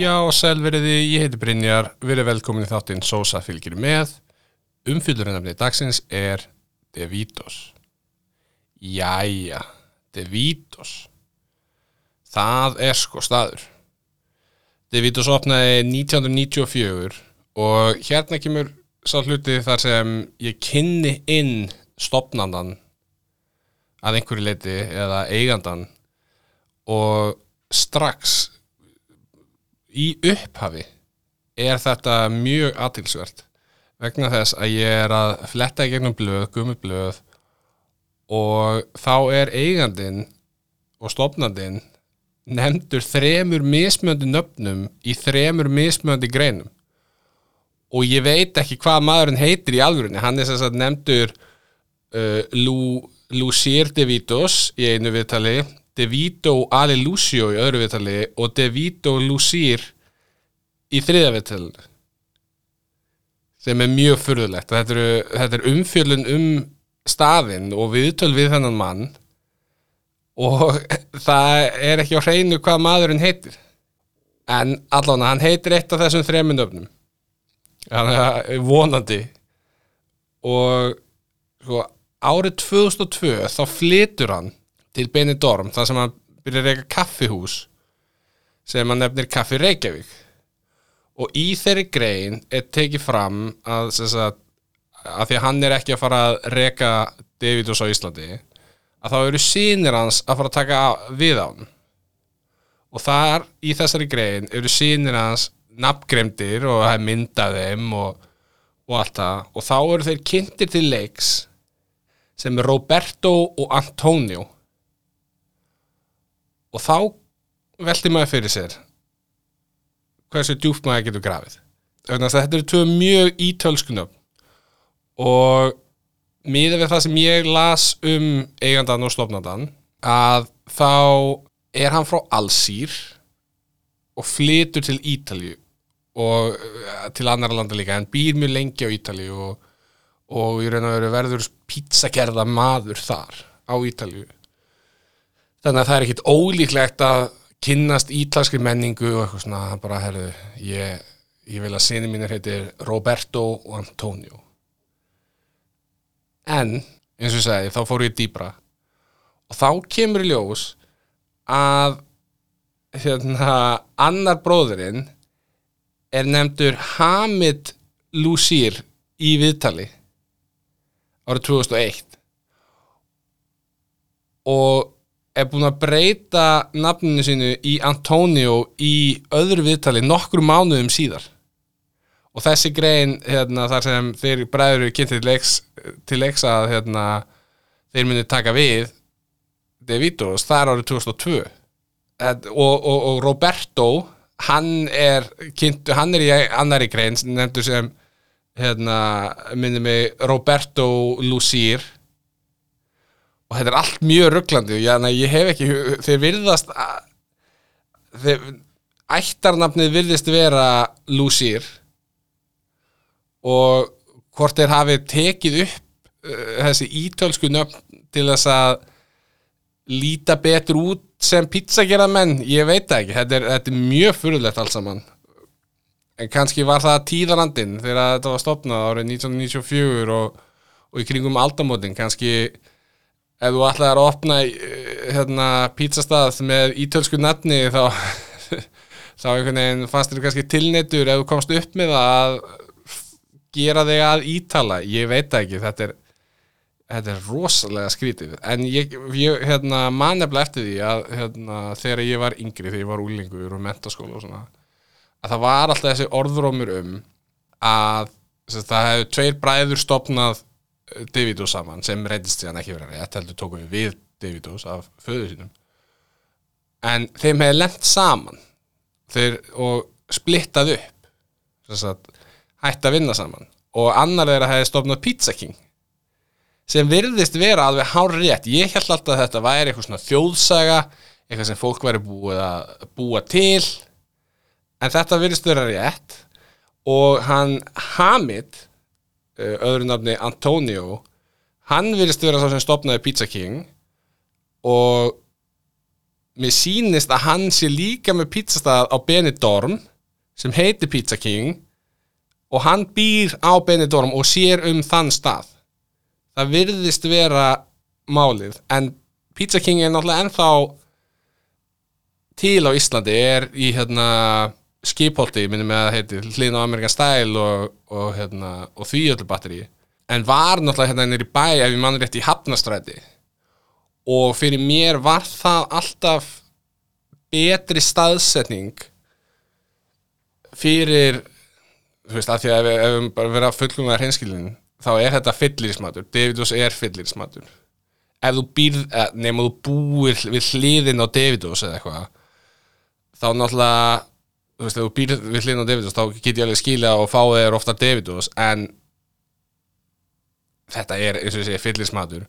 Já, selveriði, ég heiti Brynjar, verið velkomin í þáttinn Sosa fylgir með. Umfyllurinnafni dagsins er Devitos. Jæja, Devitos. Það er sko staður. Devitos opnaði 1994 og hérna kemur sá hluti þar sem ég kynni inn stopnandan að einhverju leiti eða eigandan og strax í upphafi er þetta mjög aðtilsvert vegna þess að ég er að fletta í gegnum blöð, gummi blöð og þá er eigandin og stopnandin nefndur þremur mismöndi nöfnum í þremur mismöndi greinum. Og ég veit ekki hvað maðurinn heitir í alvörunni, hann er sem sagt nefndur uh, Lu, Lucir De Vitos í einu viðtali De Vito Ale Lucio í öðru viðtali og De Vito Lucir í þriða viðtalinu. Sem er mjög furðulegt. Þetta þetta er umfjöldun um staðinn og viðtöl við þennan mann og það er ekki á hreinu hvað maðurinn heitir. En allan hann heitir eitt af þessum þreminöfnum vonandi. Og sko, árið 2002 þá flytur hann til Benidorm þar sem hann byrjar að reyka kaffihús sem hann nefnir Kaffi Reykjavík. Og í þeirri grein er tekið fram að, að, að því að hann er ekki að fara að reyka Davidos á Íslandi að þá eru sínir hans að fara að taka við á hann. Og þar í þessari grein eru sínir hans nafngremdir og það er myndað þeim og, og allt það. Og þá eru þeir kynntir til leiks sem er Roberto og Antonio og þá veldi maður fyrir sér hversu djúft maður getur grafið. Þetta eru tvö mjög ítölskunum og miða við það sem ég las um eigandan og slopnandan að þá er hann frá Allsýr og flytur til Ítalju og eh, til annar landa líka en býr mjög lengi á Ítalju og, og í raun og veru verður pizzakerða maður þar á Ítalju þannig að það er ekkit ólíklegt að kynnast ítalski menningu og eitthvað svona bara herðu ég, ég vil að sinni mínir heitir Roberto og Antonio. En eins og ég segi þá fór ég dýbra og þá kemur í ljós að hérna annar bróðurinn er nefndur Hamid Lusir í viðtali árið 2001 og er búin að breyta nafninu sínu í Antonio í öðru viðtali nokkru mánuðum síðar. Og þessi grein hérna, þar sem þeir bræður eru kynnt til leiks, til leiks að hérna, þeir myndi taka við það er árið 2002 og, og, og Roberto hann er kynnt, hann er í annari grein nefndur sem hérna, myndi mig Roberto Lucir og þetta er allt mjög rugglandi ég, ég hef ekki, þeir virðast þeir, ættarnafnið virðist vera Lucir og hvort þeir hafi tekið upp uh, þessi ítölsku nöfn til þess að líta betur út sem pizzagerðamenn, ég veit ekki. Þetta er, þetta er mjög fyrirlegt alls saman. En kannski var það tíðarandin þegar þetta var stopnað árið 1994 og, og í kringum aldamótin, kannski ef þú ætlaði að opna eh, hérna, pizzastað með ítölsku nefni þá þá einhvern veginn fannst þér kannski tilneitur ef þú komst upp með að gera þig að ítala. Ég veit ekki, þetta er þetta er rosalega skrítið. En ég, ég hérna, man nefnilega eftir því að hérna, þegar ég var yngri þegar ég var úlingur og mentaskóla og svona að það var alltaf þessi orðrómur um að það hefur tveir bræður stopnað Davidos saman sem reyndist síðan ekki verið rétt heldur tókum við við Davidos af föðu sínum. En þeim hefði lengt saman. Þeir, og splittað upp sagt, hætti að vinna saman. Og annar þeirra hefði stopnað Pizza King sem virðist vera alveg hár rétt ég held alltaf að þetta væri eitthvað svona þjóðsaga eitthvað sem fólk væri búið að búa til. En þetta virðist vera rétt. Og hann Hamid öðru nafni Antonio. Hann virðist vera svo sem stopnaði Pizza King. Og mér sýnist að hann sé líka með pizzastað á Benidorm sem heitir Pizza King. Og hann býr á Benidorm og sér um þann stað. Það virðist vera málið. En Pizza King er náttúrulega ennþá til á Íslandi. Er í hérna skipholti, minnum með að heiti hlýðin á Amerikan Style og, og, hérna, og því öllu batteri en var náttúrulega hérna nýri bæ ef ég mann rétt í Hafnastræti og fyrir mér var það alltaf betri staðsetning fyrir þú veist, af því að ef við, bara vera fullum með hreinskilin þá er þetta fyllirismatur, Davidos er fyllirismatur. Ef þú býrð, eh, nema þú búir við hliðin á Davidos eða eitthvað þá náttúrulega þú veist, þú býrð við hliðin á Davidos þá get ég alveg skilja og fá þeir ofta Davidos en þetta er, eins og ég segi, fyllirismatur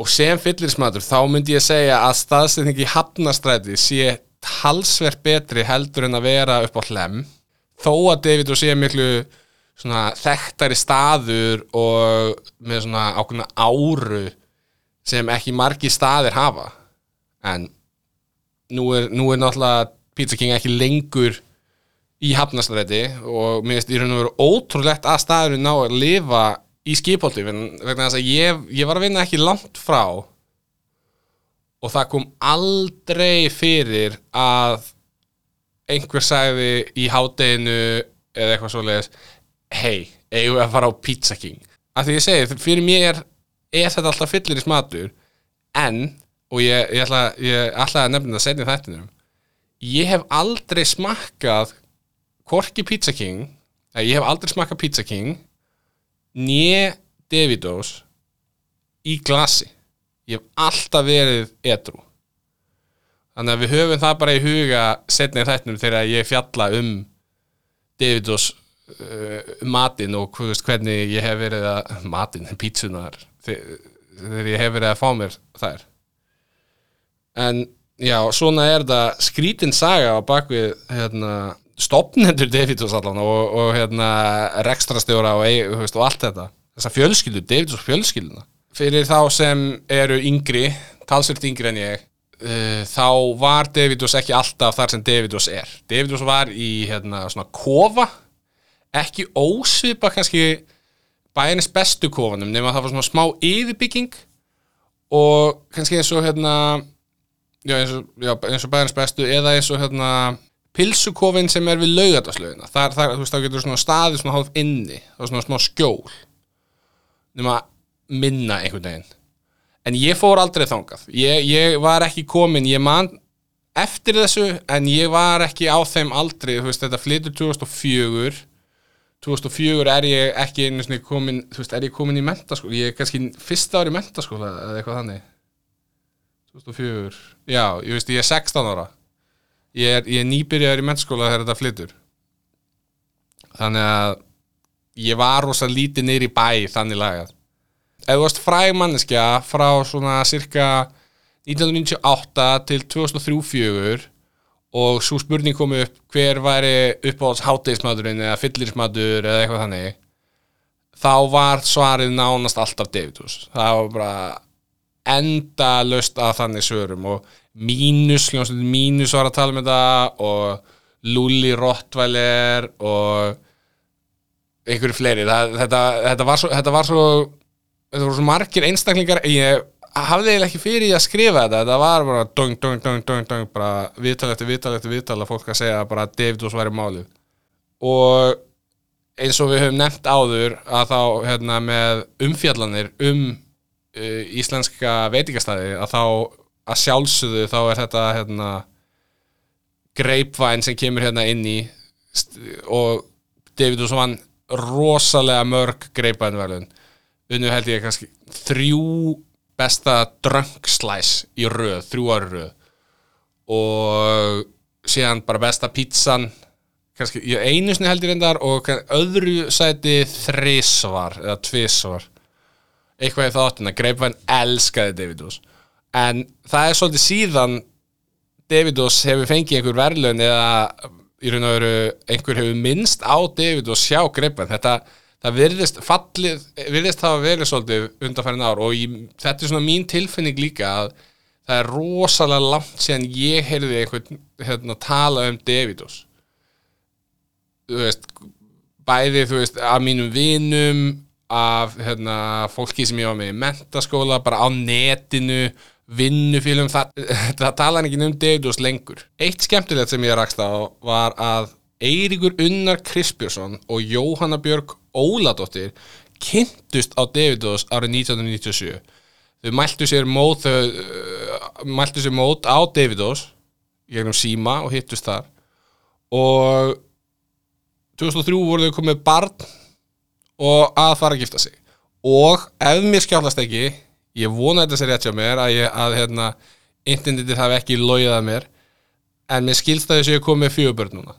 og sem fyllirismatur þá myndi ég segja að staðsetning í hafnastræti sé talsvert betri heldur en að vera upp á hlem þó að David og sé miklu svona þekktari staður og með svona ákveðna áru sem ekki margi staðir hafa. En nú er, nú er náttúrulega Pizza King ekki lengur í hafnastræti og mér finnst í raun og veru ótrúlegt að staðurinn ná að lifa í skipholti vegna þess að ég, ég var að vinna ekki langt frá og það kom aldrei fyrir að einhver sagði í hádeginu eða eitthvað svoleiðis hei, eigum við að fara á Pizza King? Af því ég segi, fyrir mér er þetta alltaf fyllir í smatur en, og ég, ég, ætla, ég ætla að nefna það setni þættinum ég hef aldrei smakkað Korki Pizza King ég hef aldrei smakkað Pizza King nýje Davidos í glasi. Ég hef alltaf verið edru þannig að við höfum það bara í huga setna í þættinum þegar ég fjalla um Davidos uh, matinn og hvernig ég hef verið að matinn, pítsunar þegar ég hef verið að fá mér þær. En já, svona er það skrítin saga á bakvið hérna, stopnendur Davidos allan og, og hérna, rekstrastjóra og, veist, og allt þetta. Þessa fjölskyldu, Davidos fjölskylduna. Fyrir þá sem eru yngri talsvöld yngri en ég uh, þá var Davidos ekki alltaf þar sem Davidos er. Davidos var í hérna svona kofa ekki ósvipa kannski bæjarnis bestu kofanum nema það var svona smá yfirbygging og kannski eins og hérna já, eins og, og bæjarnis bestu eða eins og hérna pilsukofin sem er við laugardaslögina þar, þar, þú veist, þá getur svona staðið svona hálf inni þá svona smá skjól nema minna einhvern veginn. En ég fór aldrei þangað. Ég, ég var ekki komin, ég man eftir þessu, en ég var ekki á þeim aldrei, þú veist, þetta flytur 2004 2004 er ég ekki einu svona komin þú veist, er ég komin í mentaskóla ég er kannski fyrsta ári í mentaskóla eða eitthvað þannig 2004 já, ég veist, ég er 16 ára. Ég er, er nýbyrjar í mentaskóla þegar þetta flytur. Þannig að ég var rosa lítið neyri bæ þannig lagað. Ef þú varst fræg manneskja frá svona cirka 1998 til 2003-04 og svo spurning komið upp hver væri uppáhalds háttegismadurinn eða fyllirismadur eða eitthvað þannig þá var svarið nánast alltaf Davidus það var bara enda löst af þannig sögurum og mínus, mínus var að tala með um það og Lulli Rottweiler og einhverju fleiri. Það, þetta, þetta, var svo, þetta var svo þetta voru svo margir einstaklingar. Ég hafði eiginlega ekki fyrir að skrifa þetta. Þetta var bara dong, dong, dong, dong, dong bara viðtal eftir viðtal eftir viðtal að fólk að segja bara að Davidos væri málið og eins og við höfum nefnt áður að þá hérna, með umfjallanir um íslenska veitingastæði að þá að sjálfsögðu þá er þetta hérna, greipvæn sem kemur hérna inn í og Davidos vann rosalega mörg greipvænverðun unnu held ég kannski þrjú besta drönkslæs í röð, þrjú ári röð. Og síðan bara besta pizzan kannski, ég einu sinni held ég reyndar og öðru sæti þrísvar eða tvísvar eitthvað í þáttina, Greipvæn elskaði Davidos en það er svolítið síðan Davidos hefur fengið einhver verðlun eða í raun og veru einhver hefur minnst á Davidos sjá Greipvæn, þetta það virðist fallið, virðist hafa verið svolítið undanfærin ár og ég, þetta er svona mín tilfinning líka að það er rosalega langt síðan ég heyrði einhvern hérna, tala um Davidos þú veist, bæði þú veist, af mínum vinum af hérna, fólki sem ég var með í mentaskóla, bara á netinu vinnufélum, það, það tala ekki um Davidos lengur. Eitt skemmtilegt sem ég rakst á var að Eiríkur Unnar Krispjörsson og Jóhanna Björg Óladóttir kynntust á Davidos árið 1997 þau mæltu sér mót þau uh, mæltu sér mót á Davidos gegnum síma og hittust þar og 2003 voru þau komið barn og að fara að gifta sig. Og ef mér skjálfast ekki ég vona þetta sér rétt hjá mér að, ég, að hérna, internetið hafi ekki logið að mér en mér skilst að þessu ég komið fjögubörn núna.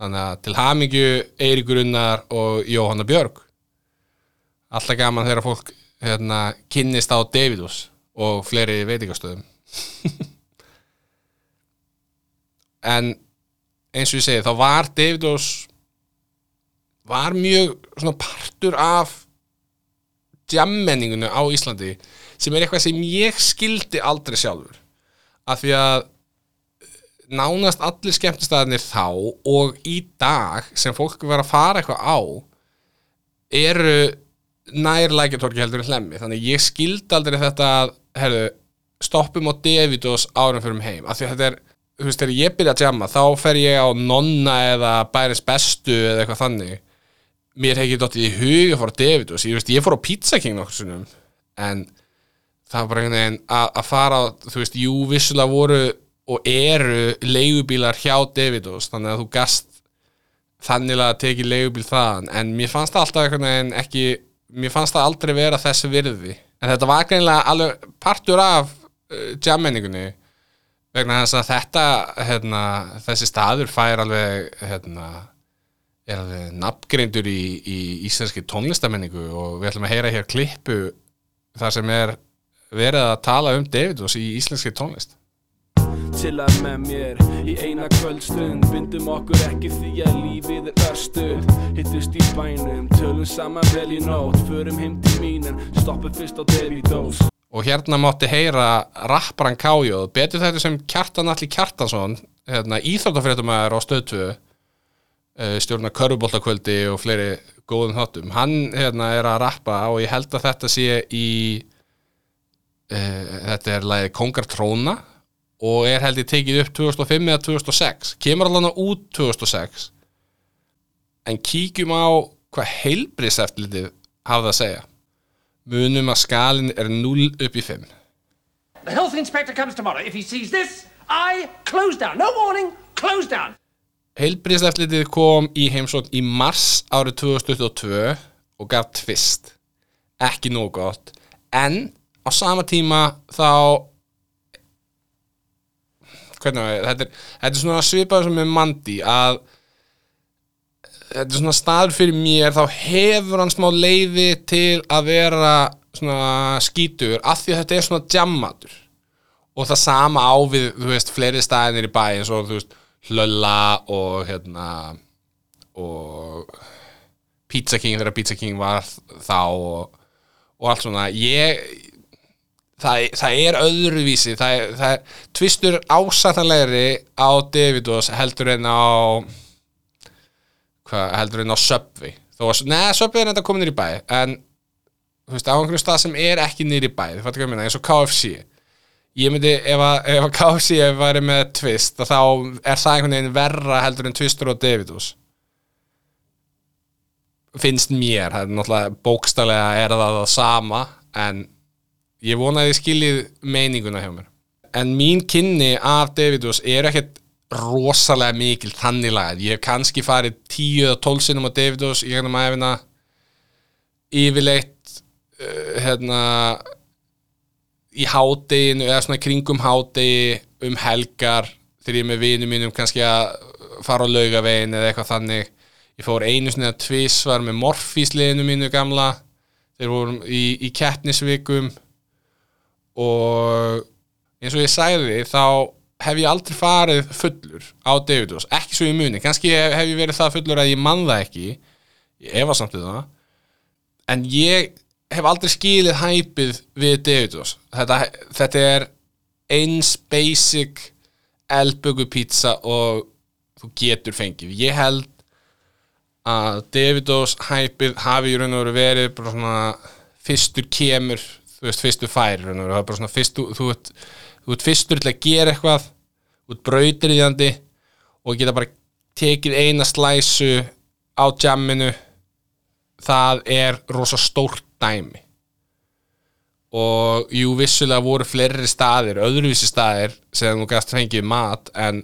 Þannig að til hamingju Eiríkur Unnar og Jóhanna Björg. Alltaf gaman þegar fólk hérna, kynnist á Davidus og fleiri veitingastöðum. En eins og ég segi þá var Davidus var mjög svona partur af jammenningunu á Íslandi sem er eitthvað sem ég skildi aldrei sjálfur. Af því að nánast allir skemmtistæðinir þá og í dag sem fólk verður að fara eitthvað á eru nær lækjartorki heldur en hlemmi þannig ég skildi aldrei þetta að herru, stoppum á Davidos árum fyrir um heim. Af því þetta er, þú veist, þegar ég byrja að jamma þá fer ég á nonna eða bæris bestu eða eitthvað þannig mér hef ekki dóttið í huga að fara á Davidos ég, veist, ég fór á Pizza King nokkur sinnum en það var bara einhvern veginn að, að fara á, þú veist, jú vissulega voru og eru leigubílar hjá Davidos þannig að þú gast þannig að tekið leigubíl þaðan. En mér fannst það alltaf einhvern veginn ekki mér fannst það aldrei vera þessi virði. En þetta var greinlega alveg partur af uh, jammenningunni vegna þess að þetta hérna, þessi staður fær alveg hérna, er nafngreindur í, í íslenski tónlistamenningu og við ætlum að heyra hér klippu þar sem er verið að tala um Davidos í íslenski tónlist. Chillað með mér í eina kvöldstund Bindum okkur ekki því að lífið er örstuð Hittust í bænum, tölum saman vel í nót Förum heim til mín en stoppum fyrst á Davidós Og hérna mátti heyra rapparan Kájóð, betur þetta sem Kjartan Alli Kjartansson, hérna, íþróttafréttumæður á stöðtöðu, stjórna körfuboltakvöldi og fleiri góðum þáttum. Hann hérna, er að rappa og ég held að þetta sé í, uh, þetta er lagið Kongar Tróna og er held ég tekið upp 2005 eða 2006. Kemur alveg út 2006. En kíkjum á hvað heilbríseftlitið hafði að segja. Munum að skalin er 0 upp í 5. The health inspector comes tomorrow. If he sees this, I close down. No warning, close down. Heilbríðseftlitið kom í heimsókn í mars árið 2022 og gaf tvist. Ekki nóg gott. En á sama tíma þá hvernig var ég, þetta þetta er svona svipaður sem með Mandi að þetta er svona staður fyrir mér þá hefur hann smá leiði til að vera svona skítur af því að þetta er svona jammatur og það sama á við, þú veist, fleiri staðinir í bæ eins og þú veist, Hlölla og hérna og Pizza King þegar Pizza King var þá og, og allt svona. Ég það, það er öðruvísi. Það er, það er tvistur ásættanlegri á Davidos heldur en á hvað heldur en á Subway. Að, neða Subway er enda komin nýr í bæ en þú veist, á einhverju stað sem er ekki nýr í bæ, þú fattu hvað ég minna, eins og KFC ég myndi, ef að, að KFC væri með twist, þá er það einhvern veginn verra heldur en twistur og Davidos. Finnst mér, það er náttúrulega bókstallega er það það sama en ég vona að ég skiljið meininguna hjá mér. En mín kynni af Davidos er ekkert rosalega mikil þannig lagað, ég hef kannski farið 10 eða 12 sinnum á Davidos í gegnum aðeina yfirleitt uh, hérna í hádeginu eða svona kringum hádegi um helgar þegar ég með vinum mínum kannski að fara á laugavegin eða eitthvað þannig. Ég fór einu að tvísvar með morfísliðinu mínu gamla. Þeir vorum í, í keppnisvikum. Og eins og ég sagði þá hef ég aldrei farið fullur á Davidos, ekki svo í muni. Kannski hef, hef ég verið það fullur að ég man það ekki. Ég hefa samt við það. En ég hef aldrei skilið hæpið við Davidos. Þetta, þetta er eins basic elbögu pizza og þú getur fengið. Ég held að Davidos hæpið hafi í raun og veru verið bara svona fyrstur kemur þú veist, fyrstur fær í raun og veru, það er bara svona fyrstu, þú ert, þú ert fyrstur til að gera eitthvað þú ert brautriðjandi og geta bara tekið eina slæsu á jamminu. Það er rosa stórt dæmi. Og jú vissulega voru fleiri staðir, öðruvísi staðir sem þú gæst fengið mat en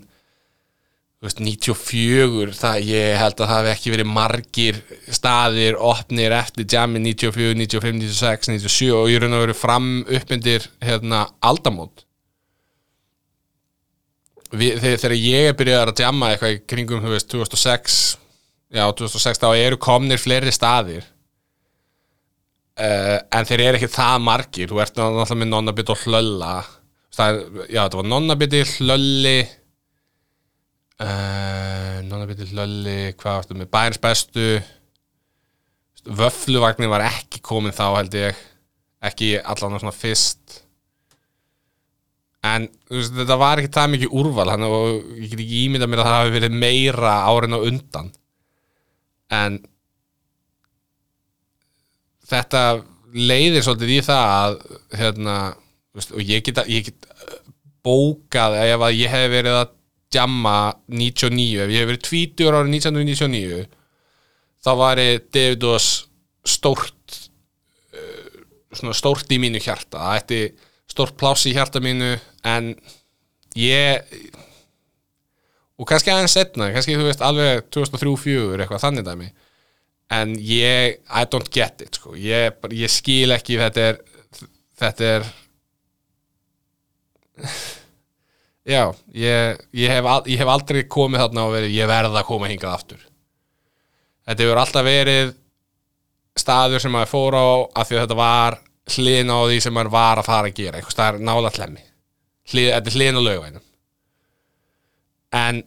veist, 94 það ég held að það hafi ekki verið margir staðir opnir eftir jammi 94, 95, 96, 97 og ég raun að verið fram uppmyndir hérna aldamót. Við, þegar, þegar ég er byrjað að jamma eitthvað í kringum, veist, 2006 já, 2006 þá eru komnir fleiri staðir uh, en þeir eru ekki það margir. Þú ert náttúrulega með nonnabit og hlölla. Það, er- já, þetta var nonnabiti, hlölli. Uh, nonnabiti, hlölli hvað varstu með, bærens bestu. Vöfluvagnin var ekki komin þá held ég. Ekki allan svona fyrst. En veist, þetta var ekki það mikið úrval. Hann, og ég get ekki ímynda mér að það hafi verið meira árin og undan. En þetta leiðir svolítið í það að hérna, veist, og ég get, ég get uh, bókað ef að ég hef verið að jamma 99, ef ég hef verið 20 árið 1999 þá var ég Davidos stórt uh, svona stórt í mínu hjarta. Það ætti stórt pláss í hjarta mínu en ég og kannski aðeins setna, kannski þú veist alveg 2003-2004 eitthvað þannig dæmi en ég, I don't get it sko. ég, ég skil ekki þetta er þetta er já ég, ég, hef, al- ég hef aldrei komið þarna og verið, ég verð að koma hingað aftur. Þetta hefur alltaf verið staður sem maður fór á af því að þetta var hlýðin á því sem maður var að fara að gera. Einhvers staðar nála hlemmi Hlið, þetta er hlýðin á laugvænum en,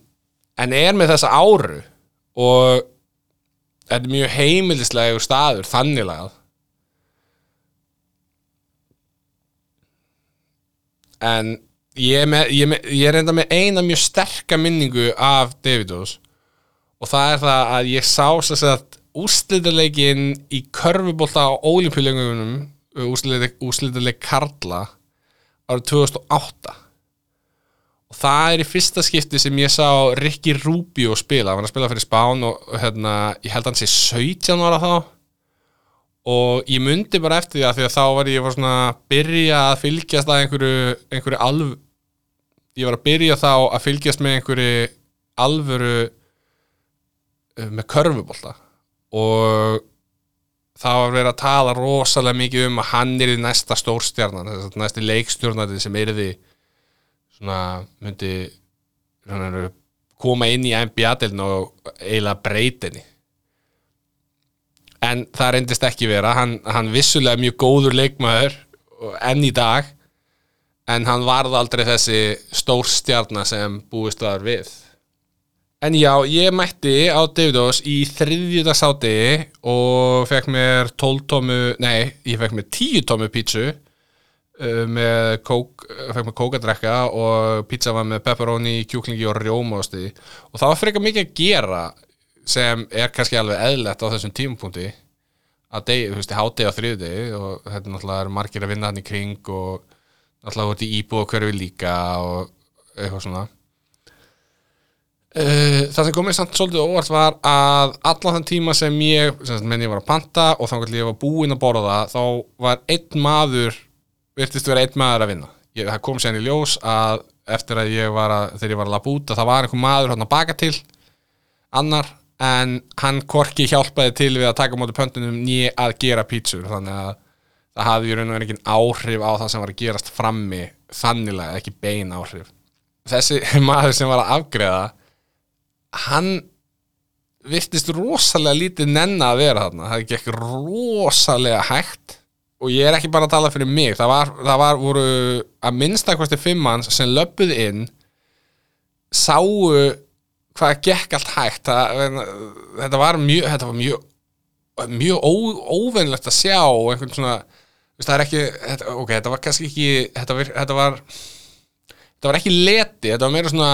en er með þessa áru og þetta er mjög heimilislegur staður þannig lagað. En ég er, með, ég, er með, ég er enda með eina mjög sterka minningu af Davidos. Og það er það að ég sá þess að úrslitaleikin í körfubólta á ólimpíuleikunum úrslitaleik Karla árið 2008 og það er í fyrsta skipti sem ég sá Ricky Rubio spila, hann var að spila fyrir Spán og hérna, ég held að hann sé 17 ára þá. Og ég mundi bara eftir því að því að þá var ég var svona að byrja að fylgjast að einhverju, einhverju alv ég var að byrja þá að fylgjast með einhverju alvöru uh, með körfubólta og það var verið að tala rosalega mikið um að hann er í næsta stórstjarnan næsti leikstjórnandi sem er því svona myndi svona, koma inn í NBA-delin og eiginlega breytinni en það reyndist ekki vera. Hann, hann vissulega mjög góður leikmaður enn í dag en hann varð aldrei þessi stórstjarna sem búist var við. En já, ég mætti á Davidos í þriðjudagsáti og fekk mér 12 tómu, nei, ég fekk mér 10 tómu pítsu með kók, fekk mér kók að drekka og pizza var með pepperoni, kjúklingi og rjómaosti. Og það var frekar mikið að gera sem er kannski alveg eðlegt á þessum tímapunkti. Að degi, þú veist, hátegi á þriðdegi og þetta náttúrulega er margir að vinna hann í kring og náttúrulega út í íbúð og hverfi líka og eitthvað svona. Uh, það sem komið samt svolítið óvart var að allan þann tíma sem ég sem menn ég var að panta og þá ég var búinn að borða þá var einn maður virtist vera einn maður að vinna. Ég, það kom sér í ljós að eftir að ég var að þegar ég var að lafa út að það var einhver maður hann að baka til annar en hann korki hjálpaði til við að taka móti pöntunum nýja að gera pítsur. Þannig að það hafði í raun og verið engin áhrif á það sem var að gerast frammi þannilega ekki bein áhrif. Þessi maður sem var að afgreða hann virtist rosalega lítið nenna að vera þarna. Það gekk rosalega hægt og ég er ekki bara að tala fyrir mig það var, það var voru að minnstakosti fimm manns sem löpuð inn sáu hvað gekk allt hægt. Það, þetta var mjög þetta var mjög, mjög ó, óvenlegt að sjá einhvern svona það er ekki, þetta, ok, þetta var kannski ekki þetta var, þetta var þetta var ekki leti, þetta var meira svona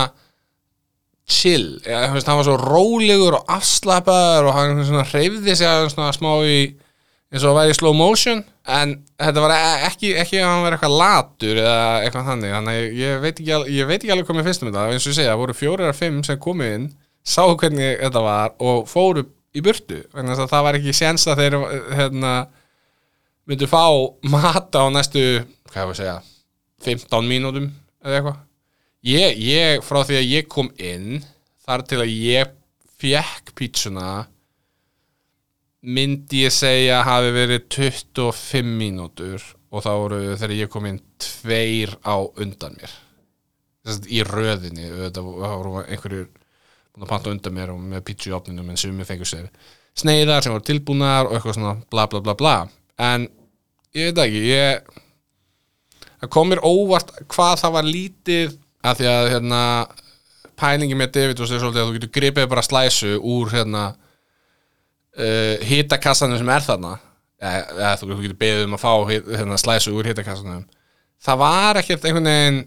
chill. Hann var svo rólegur og afslappaður og hann svona hreyfði sig aðeins svona smá í eins og að væri í slow motion en þetta var e- ekki, ekki að hann var eitthvað latur eða eitthvað þannig. Þannig að ég veit ekki, ég veit ekki alveg hvað mér finnst um þetta eins og ég segja, það voru fjórir af fimm sem komu inn sáu hvernig þetta var og fóru í burtu þess að það var ekki séns að þeir hérna, myndu fá mata á næstu, hvað ég að segja 15 mínútum eða eitthvað. Ég, ég, frá því að ég kom inn þar til að ég fekk pítsuna myndi ég segja hafi verið 25 mínútur og þá voru þegar ég kom inn tveir á undan mér. Þess að í röðinni þetta voru einhverjur búin að panta undan mér og með pítsu í opninu en sem við fengur sér sneiðar sem voru tilbúnar og eitthvað svona bla bla bla bla. En ég veit ekki ég það kom mér óvart hvað það var lítið að því að hérna pælingi með David og sér svolítið að þú getur gripið bara slæsu úr hérna uh, hitakassanum sem er þarna eða, eða þú, getur beðið um að fá hérna, slæsu úr hitakassanum. Það var ekkert einhvern veginn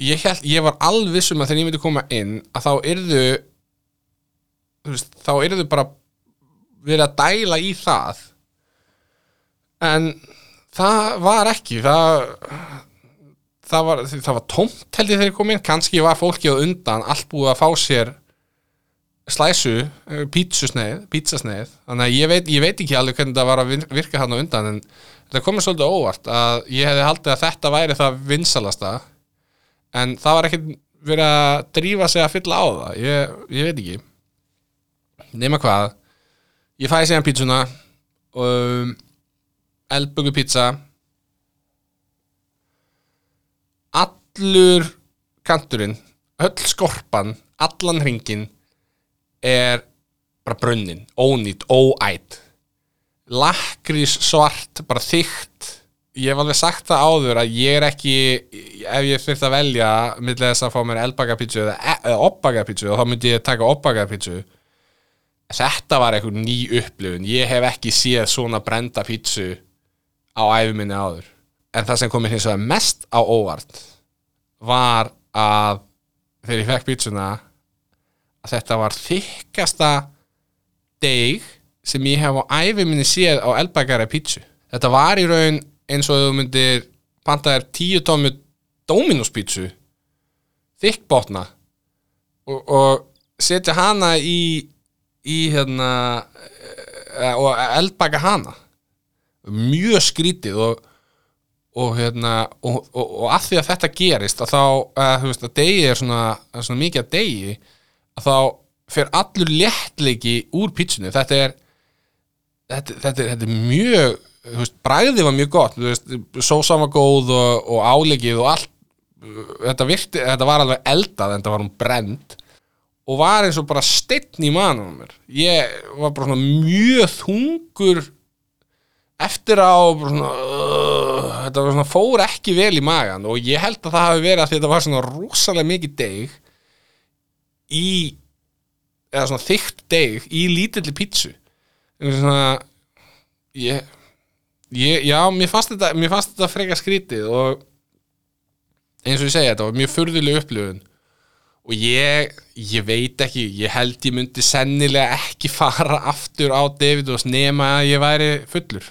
ég, held, ég var alveg viss um að þegar ég myndi koma inn að þá yrðu þú veist, þá yrðu bara verið að dæla í það. En það var ekki það það var, það var tómt held ég þegar ég kom inn. Kannski var fólki á undan allt búið að fá sér slæsu, eh, pítsusneið pítsasneið, þannig að ég veit, ég veit ekki alveg hvernig það var að virka hann á undan en þetta komið svolítið óvart að ég hefði haldið að þetta væri það vinsalasta en það var ekkert verið að drífa sig að fylla á það. Ég, ég veit ekki. Nema hvað ég fæði síðan pítsuna um, eldböku pizza. Allur kanturinn öll skorpan, allan hringin er bara brunnin, ónýtt, óætt lakrís svart bara þykkt. Ég hef alveg sagt það áður að ég er ekki ef ég þurft að velja millir þess að fá mér elbagapítsu eða, eða obbagapítsu og þá myndi ég taka obbagapítsu þetta var einhver ný upplifun. Ég hef ekki séð svona brenda pítsu á æfi minni áður. En það sem komið hins vegar mest á óvart var að þegar ég fekk pítsuna að þetta var þykkasta deg sem ég hef á æfi minni séð á elbagara pítsu. Þetta var í raun eins og þú myndir panta þér tíu tómi Dominos pítsu þykkbótna og, og setja hana í í hérna eh, og eldbaka hana. Mjög skrítið og og hérna og, og, að því að þetta gerist að þá, að, þú veist, að degi er svona, svona mikið að degi þá fer allur léttleiki úr pítsunni, þetta er þetta, þetta, er- þetta er mjög veist, bragðið var mjög gott veist, sósa var góð og, og áleikið og allt þetta, virti, þetta var alveg eldað en þetta var hún brend og var eins og bara steinn í manum mér. Ég var bara mjög þungur eftir á svona, uh, þetta svona, fór ekki vel í magan og ég held að það hafi verið að þetta var svona rosalega mikið deg í eða svona þykkt deg í lítilli pítsu. Svona ég, ég já, mér fannst þetta mér fannst þetta freka skrítið og eins og ég segja, þetta var mjög furðuleg upplifun. Og ég, ég veit ekki ég held ég myndi sennilega ekki fara aftur á David og nema að ég væri fullur